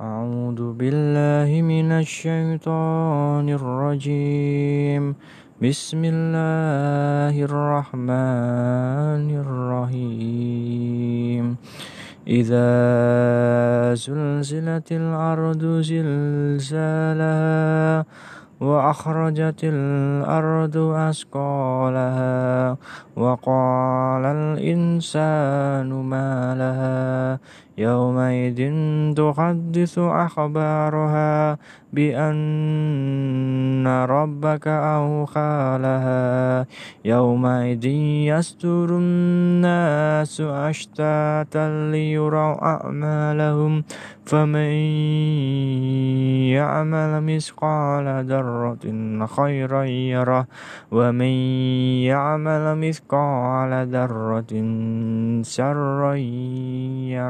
أعوذ بالله من الشيطان الرجيم. بسم الله الرحمن الرحيم. إذا زلزلت الأرض زلزالها وأخرجت الأرض أثقالها وقال الإنسان ما لها؟ يومئذ تحدث أخبارها بأن ربك أوحى لها. يومئذ يستر الناس أشتاتا ليروا أعمالهم فمن يعمل مثقال ذرة خيرا يره ومن يعمل مثقال ذرة شرا ya